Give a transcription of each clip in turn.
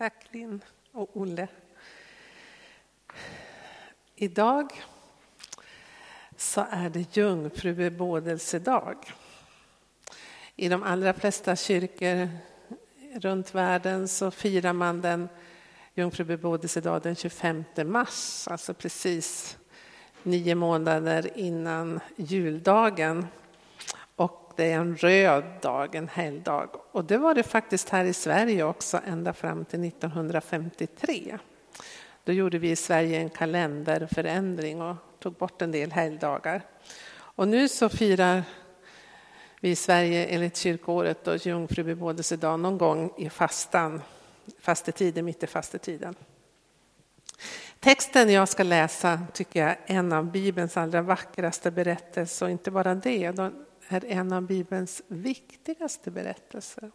Tack Linn och Olle. Idag så är det jungfrubebådelsedag. I de allra flesta kyrkor runt världen så firar man den jungfrubebådelsedag den 25 mars, alltså precis nio månader innan juldagen. Det är en röd dag, en helgdag. Och det var det faktiskt här i Sverige också ända fram till 1953. Då gjorde vi i Sverige en kalenderförändring och tog bort en del helgdagar. Och nu så firar vi i Sverige enligt kyrkåret och jungfrubebådelsedag någon gång i fastan, fastetiden, mitt i fastetiden. Texten jag ska läsa tycker jag är en av Bibelns allra vackraste berättelser och inte bara det, är en av Bibelns viktigaste berättelser.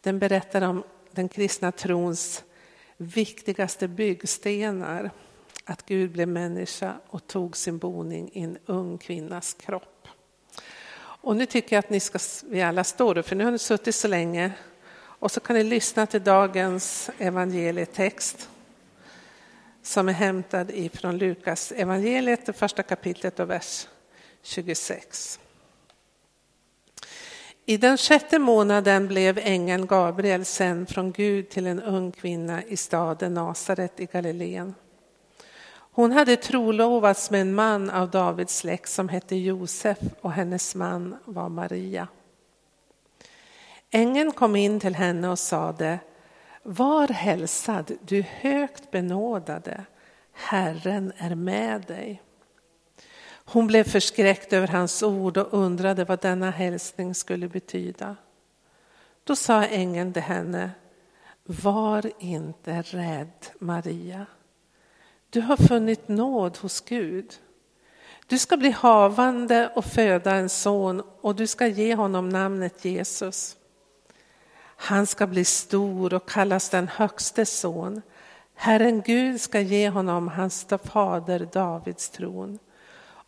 Den berättar om den kristna trons viktigaste byggstenar. Att Gud blev människa och tog sin boning i en ung kvinnas kropp. Och nu tycker jag att ni ska, vi alla står upp, för nu har ni suttit så länge. Och så kan ni lyssna till dagens evangelietext som är hämtad ifrån Lukas evangeliet, det första kapitlet och vers 26. I den sjätte månaden blev ängeln Gabriel sänd från Gud till en ung kvinna i staden Nasaret i Galileen. Hon hade trolovats med en man av Davids släkt som hette Josef och hennes man var Maria. Ängeln kom in till henne och sade Var hälsad, du högt benådade, Herren är med dig. Hon blev förskräckt över hans ord och undrade vad denna hälsning skulle betyda. Då sa ängeln till henne, var inte rädd Maria. Du har funnit nåd hos Gud. Du ska bli havande och föda en son och du ska ge honom namnet Jesus. Han ska bli stor och kallas den högste son. Herren Gud ska ge honom hans fader Davids tron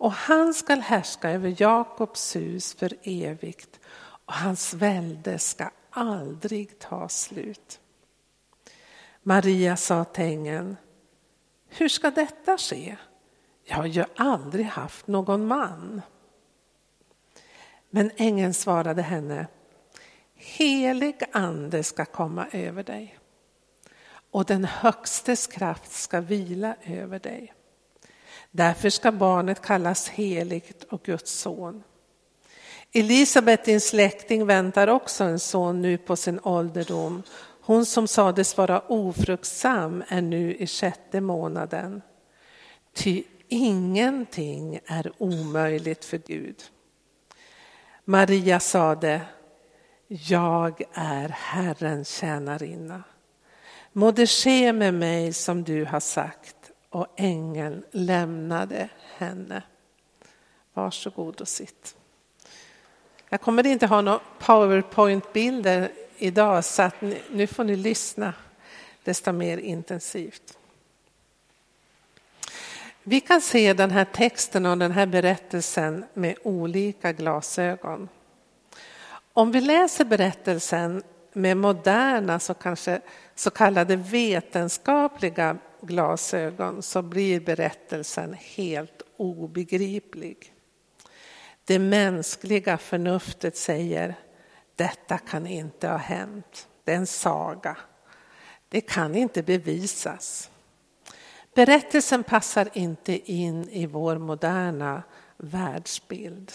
och han skall härska över Jakobs hus för evigt och hans välde ska aldrig ta slut. Maria sa till ängeln, hur ska detta ske? Jag har ju aldrig haft någon man. Men ängeln svarade henne, helig ande ska komma över dig och den högstes kraft ska vila över dig. Därför ska barnet kallas heligt och Guds son. Elisabet, din släkting, väntar också en son nu på sin ålderdom. Hon som sades vara ofruktsam är nu i sjätte månaden. Ty ingenting är omöjligt för Gud. Maria sade, jag är Herrens tjänarinna. Må det ske med mig som du har sagt och ängeln lämnade henne. Varsågod och sitt. Jag kommer inte ha några powerpoint-bilder idag så att ni, nu får ni lyssna desto mer intensivt. Vi kan se den här texten och den här berättelsen med olika glasögon. Om vi läser berättelsen med moderna så kanske så kallade vetenskapliga glasögon så blir berättelsen helt obegriplig. Det mänskliga förnuftet säger detta kan inte ha hänt. Det är en saga. Det kan inte bevisas. Berättelsen passar inte in i vår moderna världsbild.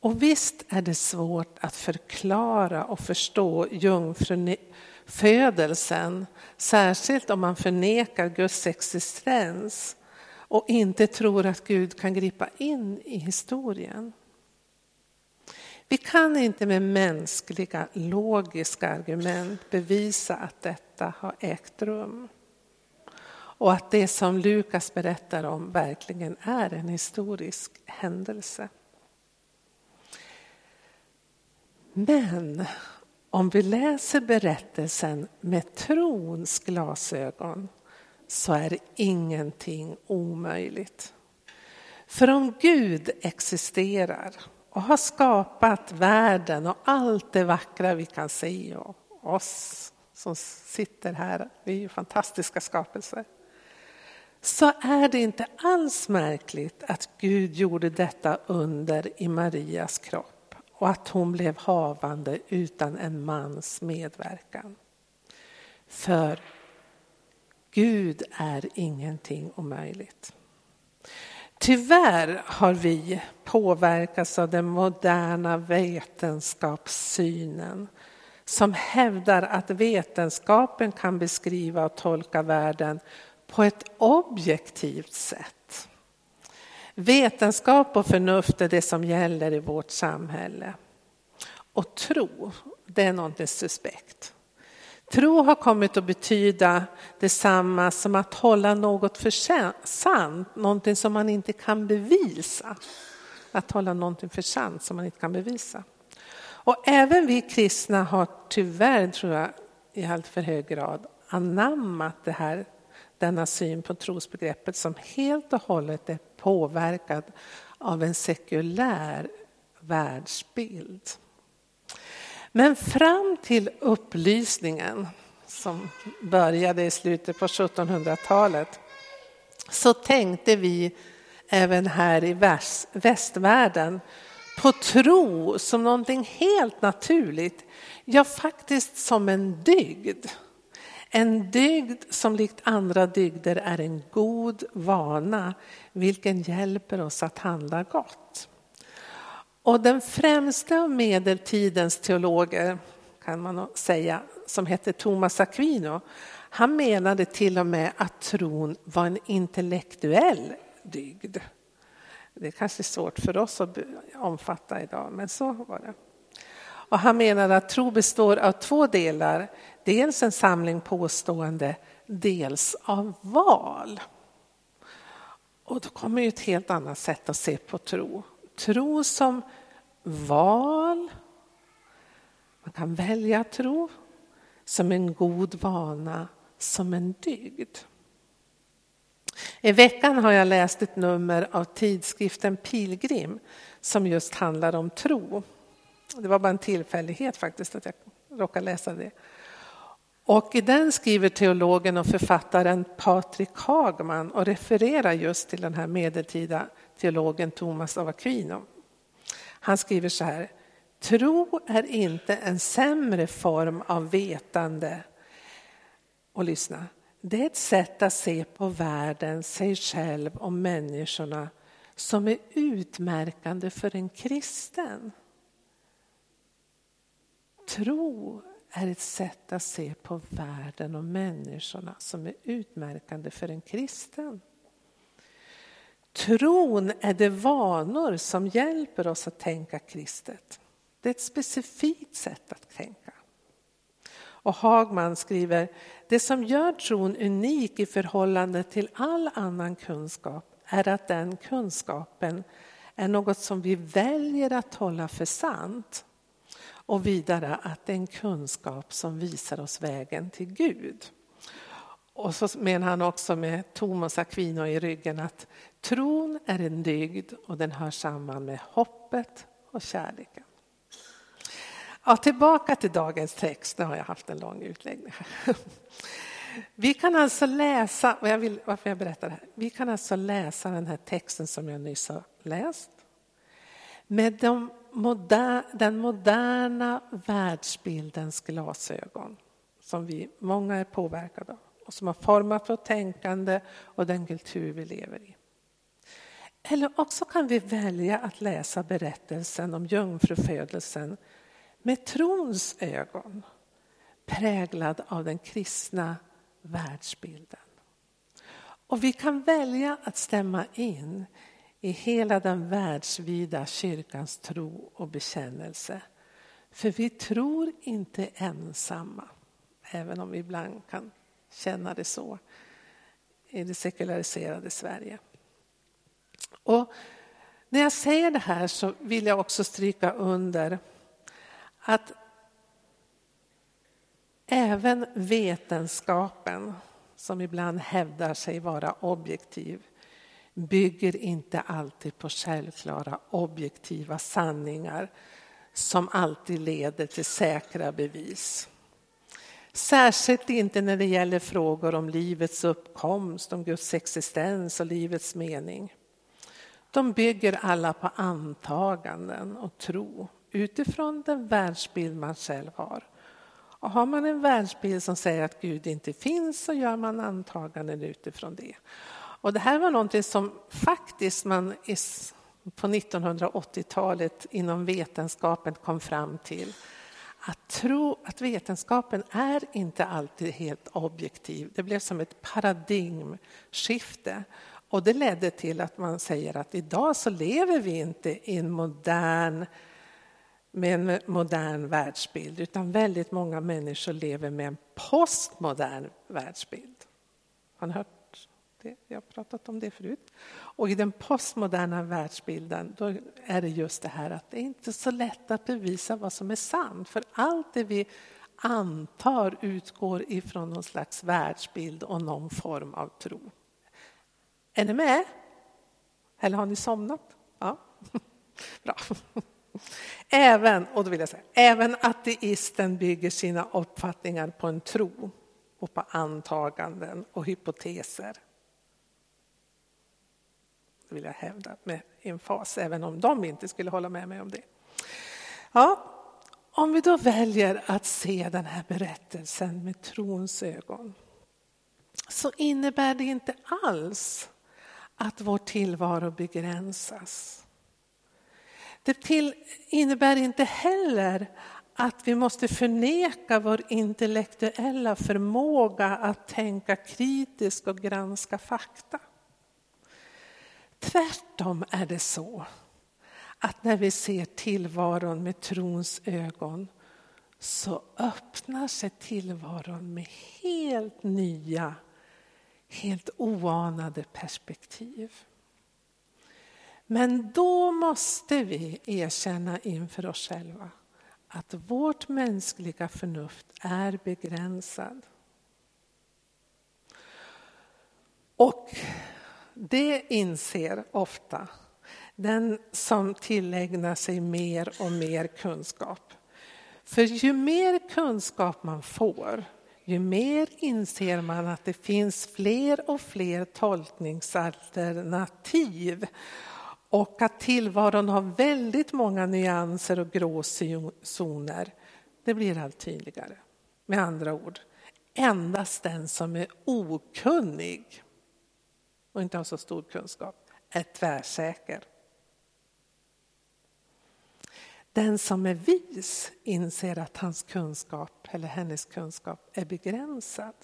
Och visst är det svårt att förklara och förstå Födelsen, särskilt om man förnekar Guds existens och inte tror att Gud kan gripa in i historien. Vi kan inte med mänskliga logiska argument bevisa att detta har ägt rum. Och att det som Lukas berättar om verkligen är en historisk händelse. Men om vi läser berättelsen med trons glasögon så är ingenting omöjligt. För om Gud existerar och har skapat världen och allt det vackra vi kan se och oss som sitter här, vi är ju fantastiska skapelser, så är det inte alls märkligt att Gud gjorde detta under i Marias kropp och att hon blev havande utan en mans medverkan. För Gud är ingenting omöjligt. Tyvärr har vi påverkats av den moderna vetenskapssynen som hävdar att vetenskapen kan beskriva och tolka världen på ett objektivt sätt. Vetenskap och förnuft är det som gäller i vårt samhälle. Och tro, det är något suspekt. Tro har kommit att betyda detsamma som att hålla något för sant, någonting som man inte kan bevisa. Att hålla någonting för sant som man inte kan bevisa. Och även vi kristna har tyvärr, tror jag, i allt för hög grad anammat det här, denna syn på trosbegreppet som helt och hållet är påverkad av en sekulär världsbild. Men fram till upplysningen som började i slutet på 1700-talet så tänkte vi även här i västvärlden på tro som någonting helt naturligt, ja faktiskt som en dygd. En dygd som likt andra dygder är en god vana vilken hjälper oss att handla gott. Och den främsta av medeltidens teologer, kan man säga, som hette Thomas Aquino, han menade till och med att tron var en intellektuell dygd. Det är kanske svårt för oss att omfatta idag, men så var det. Och han menade att tro består av två delar. Dels en samling påstående, dels av val. Och då kommer ju ett helt annat sätt att se på tro. Tro som val. Man kan välja tro som en god vana, som en dygd. I veckan har jag läst ett nummer av tidskriften Pilgrim som just handlar om tro. Det var bara en tillfällighet faktiskt att jag råkade läsa det. Och i den skriver teologen och författaren Patrik Hagman och refererar just till den här medeltida teologen Thomas av Aquino. Han skriver så här. Tro är inte en sämre form av vetande. Och lyssna. Det är ett sätt att se på världen, sig själv och människorna som är utmärkande för en kristen. Tro är ett sätt att se på världen och människorna som är utmärkande för en kristen. Tron är de vanor som hjälper oss att tänka kristet. Det är ett specifikt sätt att tänka. Och Hagman skriver, det som gör tron unik i förhållande till all annan kunskap är att den kunskapen är något som vi väljer att hålla för sant. Och vidare att det är en kunskap som visar oss vägen till Gud. Och så menar han också med Thomas Aquino i ryggen att tron är en dygd och den hör samman med hoppet och kärleken. Ja, tillbaka till dagens text, nu har jag haft en lång utläggning. Vi kan alltså läsa, och jag vill, varför jag berättar det här, vi kan alltså läsa den här texten som jag nyss har läst med de moder, den moderna världsbildens glasögon som vi många är påverkade av och som har format vårt tänkande och den kultur vi lever i. Eller också kan vi välja att läsa berättelsen om jungfrufödelsen med trons ögon präglad av den kristna världsbilden. Och vi kan välja att stämma in i hela den världsvida kyrkans tro och bekännelse. För vi tror inte ensamma, även om vi ibland kan känna det så i det sekulariserade Sverige. Och när jag säger det här så vill jag också stryka under att även vetenskapen, som ibland hävdar sig vara objektiv, bygger inte alltid på självklara objektiva sanningar som alltid leder till säkra bevis. Särskilt inte när det gäller frågor om livets uppkomst, om Guds existens och livets mening. De bygger alla på antaganden och tro utifrån den världsbild man själv har. Och har man en världsbild som säger att Gud inte finns så gör man antaganden utifrån det. Och det här var någonting som faktiskt man på 1980-talet inom vetenskapen kom fram till. Att tro att vetenskapen är inte alltid helt objektiv. Det blev som ett paradigmskifte. Och det ledde till att man säger att idag så lever vi inte i en modern med en modern världsbild utan väldigt många människor lever med en postmodern världsbild. Har ni hört det? Jag har pratat om det förut. Och i den postmoderna världsbilden då är det just det här att det är inte så lätt att bevisa vad som är sant för allt det vi antar utgår ifrån någon slags världsbild och någon form av tro. Är ni med? Eller har ni somnat? Ja, bra. Även, och då vill jag säga, även ateisten bygger sina uppfattningar på en tro och på antaganden och hypoteser. Det vill jag hävda med emfas, även om de inte skulle hålla med mig om det. Ja, om vi då väljer att se den här berättelsen med trons ögon så innebär det inte alls att vår tillvaro begränsas. Det till, innebär inte heller att vi måste förneka vår intellektuella förmåga att tänka kritiskt och granska fakta. Tvärtom är det så att när vi ser tillvaron med trons ögon så öppnar sig tillvaron med helt nya, helt oanade perspektiv. Men då måste vi erkänna inför oss själva att vårt mänskliga förnuft är begränsad. Och det inser ofta den som tillägnar sig mer och mer kunskap. För ju mer kunskap man får, ju mer inser man att det finns fler och fler tolkningsalternativ och att tillvaron har väldigt många nyanser och gråzoner. Det blir allt tydligare. Med andra ord, endast den som är okunnig och inte har så stor kunskap är tvärsäker. Den som är vis inser att hans kunskap eller hennes kunskap är begränsad.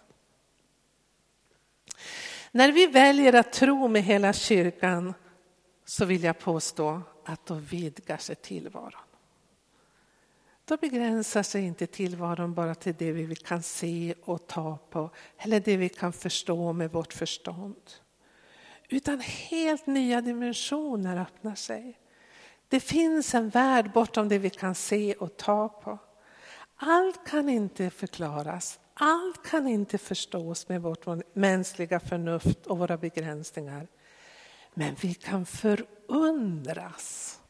När vi väljer att tro med hela kyrkan så vill jag påstå att då vidgar sig tillvaron. Då begränsar sig inte tillvaron bara till det vi kan se och ta på eller det vi kan förstå med vårt förstånd. Utan helt nya dimensioner öppnar sig. Det finns en värld bortom det vi kan se och ta på. Allt kan inte förklaras, allt kan inte förstås med vårt mänskliga förnuft och våra begränsningar. Men vi kan förundras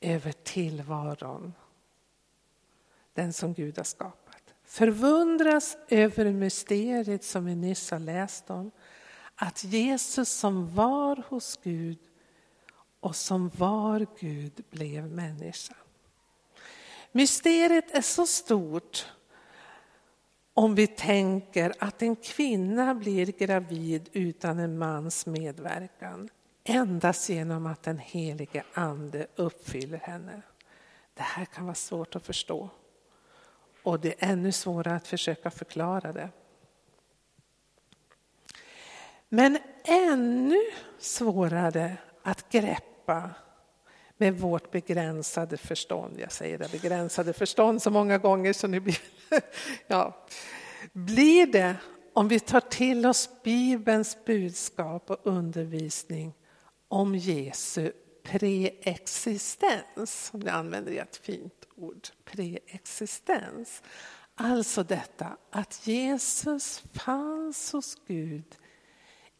över tillvaron. Den som Gud har skapat. Förundras över mysteriet som vi nyss har läst om. Att Jesus som var hos Gud och som var Gud blev människa. Mysteriet är så stort om vi tänker att en kvinna blir gravid utan en mans medverkan endast genom att den helige ande uppfyller henne. Det här kan vara svårt att förstå och det är ännu svårare att försöka förklara det. Men ännu svårare att greppa med vårt begränsade förstånd. Jag säger det begränsade förstånd så många gånger så nu blir, ja, blir det om vi tar till oss Bibelns budskap och undervisning om Jesu preexistens. Om jag använder ett fint ord, preexistens. Alltså detta att Jesus fanns hos Gud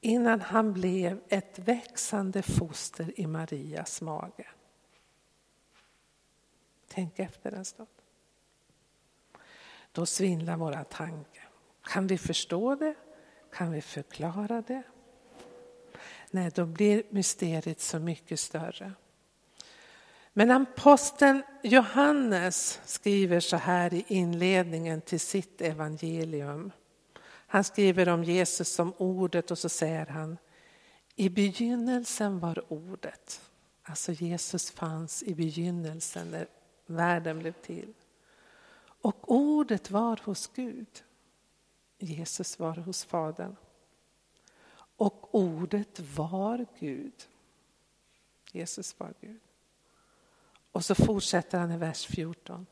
innan han blev ett växande foster i Marias mage. Tänk efter en stund. då svindlar våra tankar. Kan vi förstå det? Kan vi förklara det? Nej, då blir mysteriet så mycket större. Men aposteln Johannes skriver så här i inledningen till sitt evangelium. Han skriver om Jesus som ordet och så säger han i begynnelsen var ordet. Alltså Jesus fanns i begynnelsen när världen blev till. Och ordet var hos Gud. Jesus var hos Fadern. Och ordet var Gud. Jesus var Gud. Och så fortsätter han i vers 14.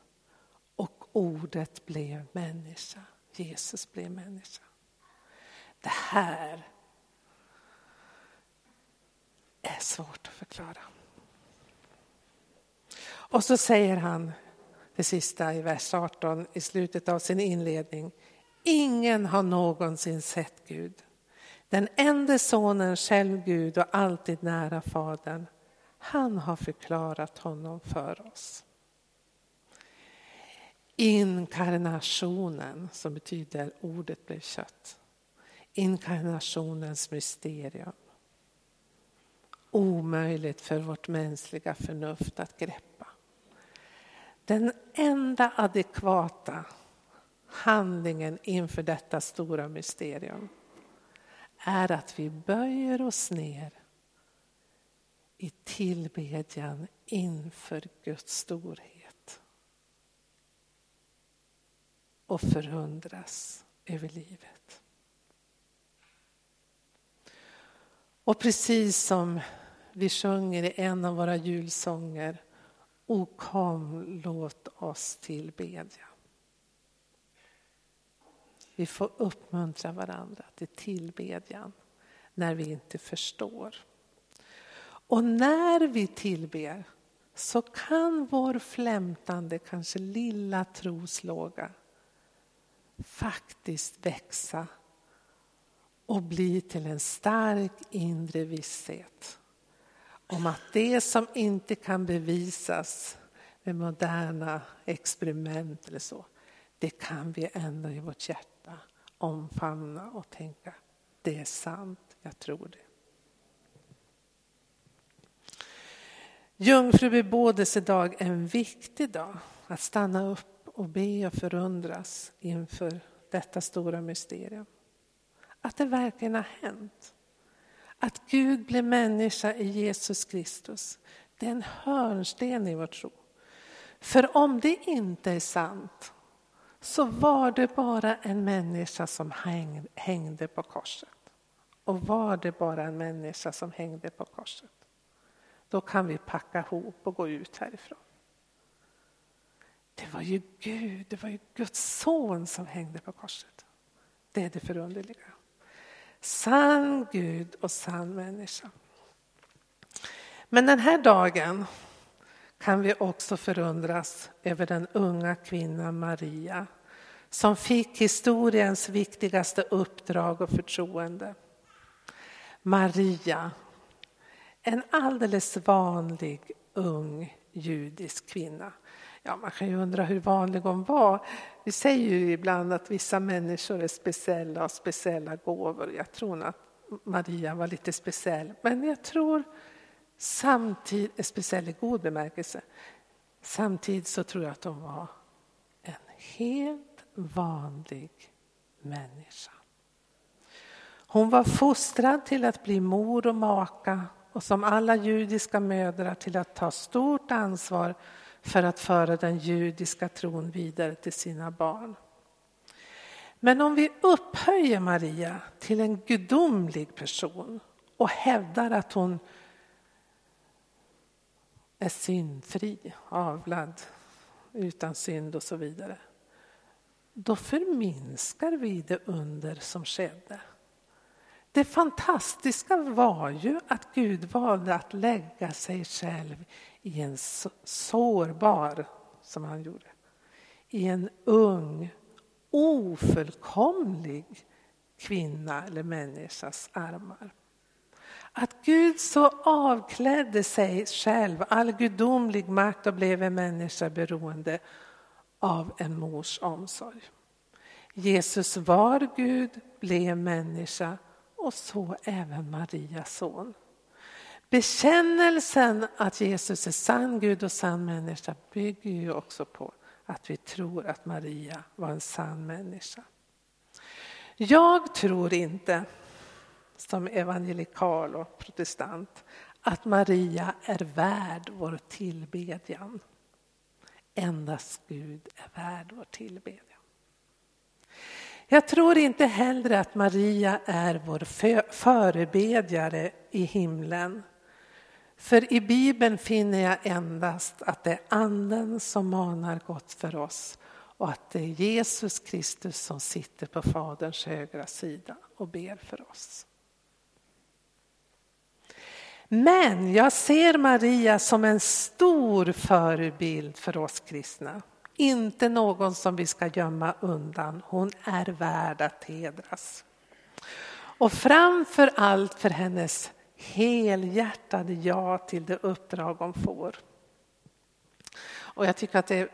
Och ordet blev människa. Jesus blev människa. Det här är svårt att förklara. Och så säger han det sista i vers 18 i slutet av sin inledning. Ingen har någonsin sett Gud. Den enda sonen, själv Gud och alltid nära Fadern, han har förklarat honom för oss. Inkarnationen, som betyder ordet blev kött. Inkarnationens mysterium. Omöjligt för vårt mänskliga förnuft att greppa. Den enda adekvata handlingen inför detta stora mysterium är att vi böjer oss ner i tillbedjan inför Guds storhet och förundras över livet. Och precis som vi sjunger i en av våra julsånger O kom, låt oss tillbedja. Vi får uppmuntra varandra till tillbedjan när vi inte förstår. Och när vi tillber så kan vår flämtande, kanske lilla troslåga faktiskt växa och bli till en stark inre visshet om att det som inte kan bevisas med moderna experiment eller så, det kan vi ändå i vårt hjärta omfamna och tänka, det är sant, jag tror det. Jungfrubebådelsedag är en viktig dag att stanna upp och be och förundras inför detta stora mysterium. Att det verkligen har hänt. Att Gud blev människa i Jesus Kristus, det är en hörnsten i vår tro. För om det inte är sant så var det bara en människa som hängde på korset. Och var det bara en människa som hängde på korset, då kan vi packa ihop och gå ut härifrån. Det var ju Gud, det var ju Guds son som hängde på korset. Det är det förunderliga. Sann Gud och sann människa. Men den här dagen kan vi också förundras över den unga kvinnan Maria som fick historiens viktigaste uppdrag och förtroende. Maria, en alldeles vanlig ung judisk kvinna. Ja, man kan ju undra hur vanlig hon var. Vi säger ju ibland att vissa människor är speciella och speciella gåvor. Jag tror att Maria var lite speciell, men jag tror samtidigt, speciell i god bemärkelse, samtidigt så tror jag att hon var en helt vanlig människa. Hon var fostrad till att bli mor och maka och som alla judiska mödrar till att ta stort ansvar för att föra den judiska tron vidare till sina barn. Men om vi upphöjer Maria till en gudomlig person och hävdar att hon är syndfri, avlad, utan synd och så vidare. Då förminskar vi det under som skedde. Det fantastiska var ju att Gud valde att lägga sig själv i en sårbar, som han gjorde, i en ung, ofullkomlig kvinna eller människas armar. Att Gud så avklädde sig själv all gudomlig makt och blev en människa beroende av en mors omsorg. Jesus var Gud, blev människa och så även Marias son. Bekännelsen att Jesus är sann Gud och sann människa bygger ju också på att vi tror att Maria var en sann människa. Jag tror inte, som evangelikal och protestant, att Maria är värd vår tillbedjan. Endast Gud är värd vår tillbedjan. Jag tror inte heller att Maria är vår förebedjare i himlen. För i Bibeln finner jag endast att det är Anden som manar gott för oss och att det är Jesus Kristus som sitter på Faderns högra sida och ber för oss. Men jag ser Maria som en stor förebild för oss kristna. Inte någon som vi ska gömma undan. Hon är värd att hedras. Och framför allt för hennes helhjärtade ja till det uppdrag hon får. Och jag tycker att det är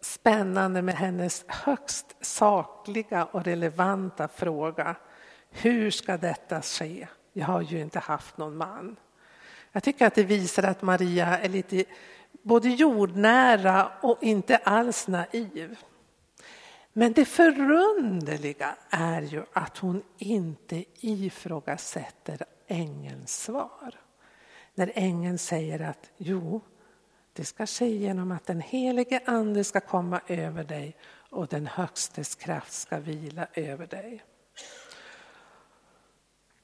spännande med hennes högst sakliga och relevanta fråga. Hur ska detta ske? Jag har ju inte haft någon man. Jag tycker att det visar att Maria är lite både jordnära och inte alls naiv. Men det förunderliga är ju att hon inte ifrågasätter ängelns svar. När ängeln säger att jo, det ska ske genom att den helige ande ska komma över dig och den högstes kraft ska vila över dig.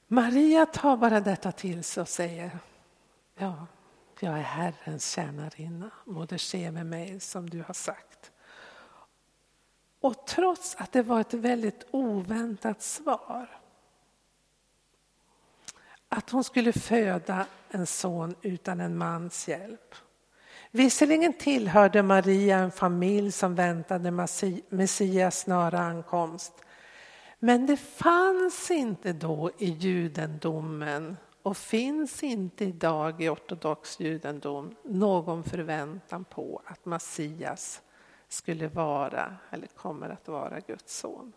Maria tar bara detta till sig och säger ja, jag är Herrens tjänarinna, må det ske med mig som du har sagt. Och trots att det var ett väldigt oväntat svar att hon skulle föda en son utan en mans hjälp. Visserligen tillhörde Maria en familj som väntade Messias snara ankomst. Men det fanns inte då i judendomen och finns inte idag i ortodox judendom någon förväntan på att Messias skulle vara eller kommer att vara Guds son.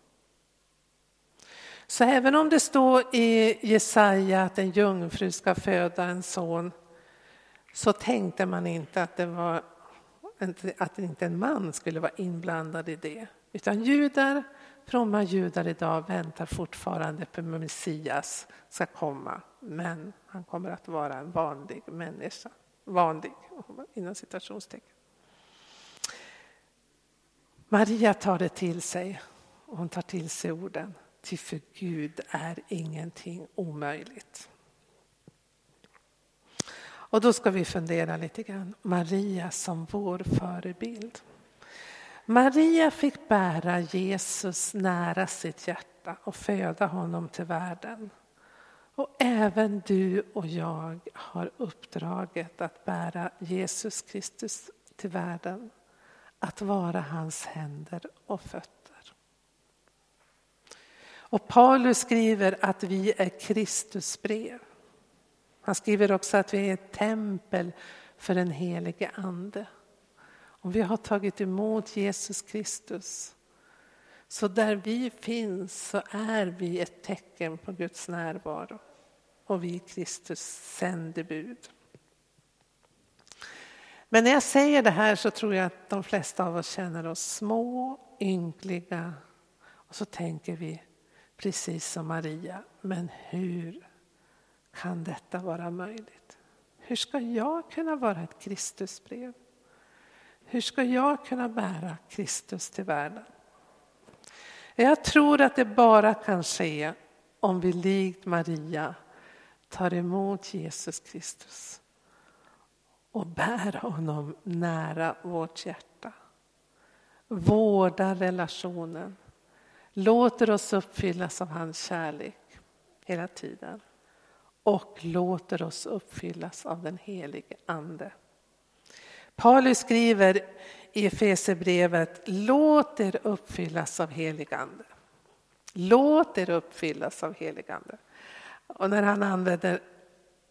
Så även om det står i Jesaja att en jungfru ska föda en son så tänkte man inte att, det var, att inte en man skulle vara inblandad i det. Utan judar, fromma judar idag väntar fortfarande på Messias ska komma. Men han kommer att vara en vanlig människa. Vanlig inom citationstecken. Maria tar det till sig hon tar till sig orden. Ty för Gud är ingenting omöjligt. Och då ska vi fundera lite grann. Maria som vår förebild. Maria fick bära Jesus nära sitt hjärta och föda honom till världen. Och även du och jag har uppdraget att bära Jesus Kristus till världen. Att vara hans händer och fötter. Och Paulus skriver att vi är Kristus brev. Han skriver också att vi är ett tempel för den helige Ande. Om vi har tagit emot Jesus Kristus så där vi finns så är vi ett tecken på Guds närvaro och vi är Kristus sändebud. Men när jag säger det här så tror jag att de flesta av oss känner oss små, ynkliga och så tänker vi precis som Maria, men hur kan detta vara möjligt? Hur ska jag kunna vara ett Kristusbrev? Hur ska jag kunna bära Kristus till världen? Jag tror att det bara kan ske om vi likt Maria tar emot Jesus Kristus och bär honom nära vårt hjärta. Vårdar relationen, låter oss uppfyllas av hans kärlek hela tiden och låter oss uppfyllas av den helige Ande. Paulus skriver i Efesierbrevet, låt er uppfyllas av helig Ande. Låt er uppfyllas av helig Ande. Och när han använder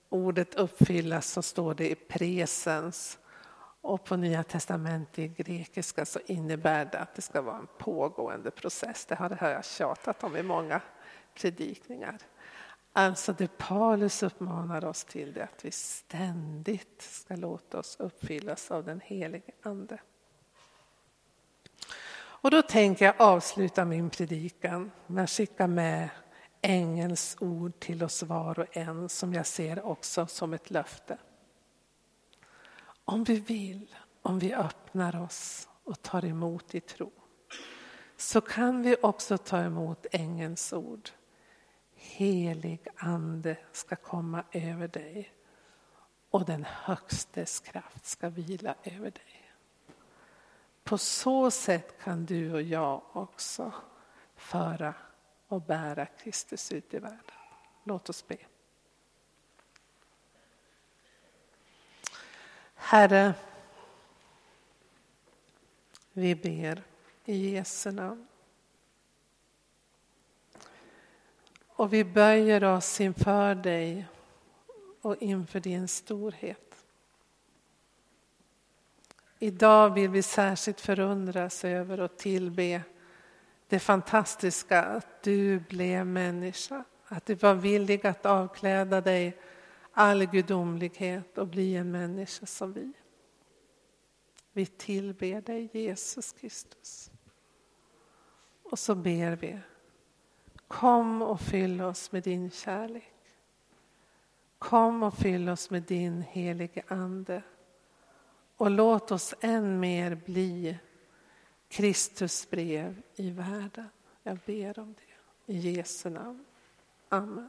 ordet uppfyllas så står det i presens. Och på Nya testamentet i grekiska så innebär det att det ska vara en pågående process. Det har jag tjatat om i många predikningar. Alltså det Paulus uppmanar oss till det att vi ständigt ska låta oss uppfyllas av den helige Ande. Och då tänker jag avsluta min predikan med att skicka med ängelns ord till oss var och en som jag ser också som ett löfte. Om vi vill, om vi öppnar oss och tar emot i tro så kan vi också ta emot ängelns ord. Helig ande ska komma över dig och den högstes kraft ska vila över dig. På så sätt kan du och jag också föra och bära Kristus ut i världen. Låt oss be. Herre, vi ber i Jesu namn. Och vi böjer oss inför dig och inför din storhet. Idag vill vi särskilt förundras över och tillbe det fantastiska att du blev människa, att du var villig att avkläda dig all gudomlighet och bli en människa som vi. Vi tillber dig Jesus Kristus. Och så ber vi, kom och fyll oss med din kärlek. Kom och fyll oss med din helige Ande. Och låt oss än mer bli Kristus brev i världen. Jag ber om det. I Jesu namn. Amen.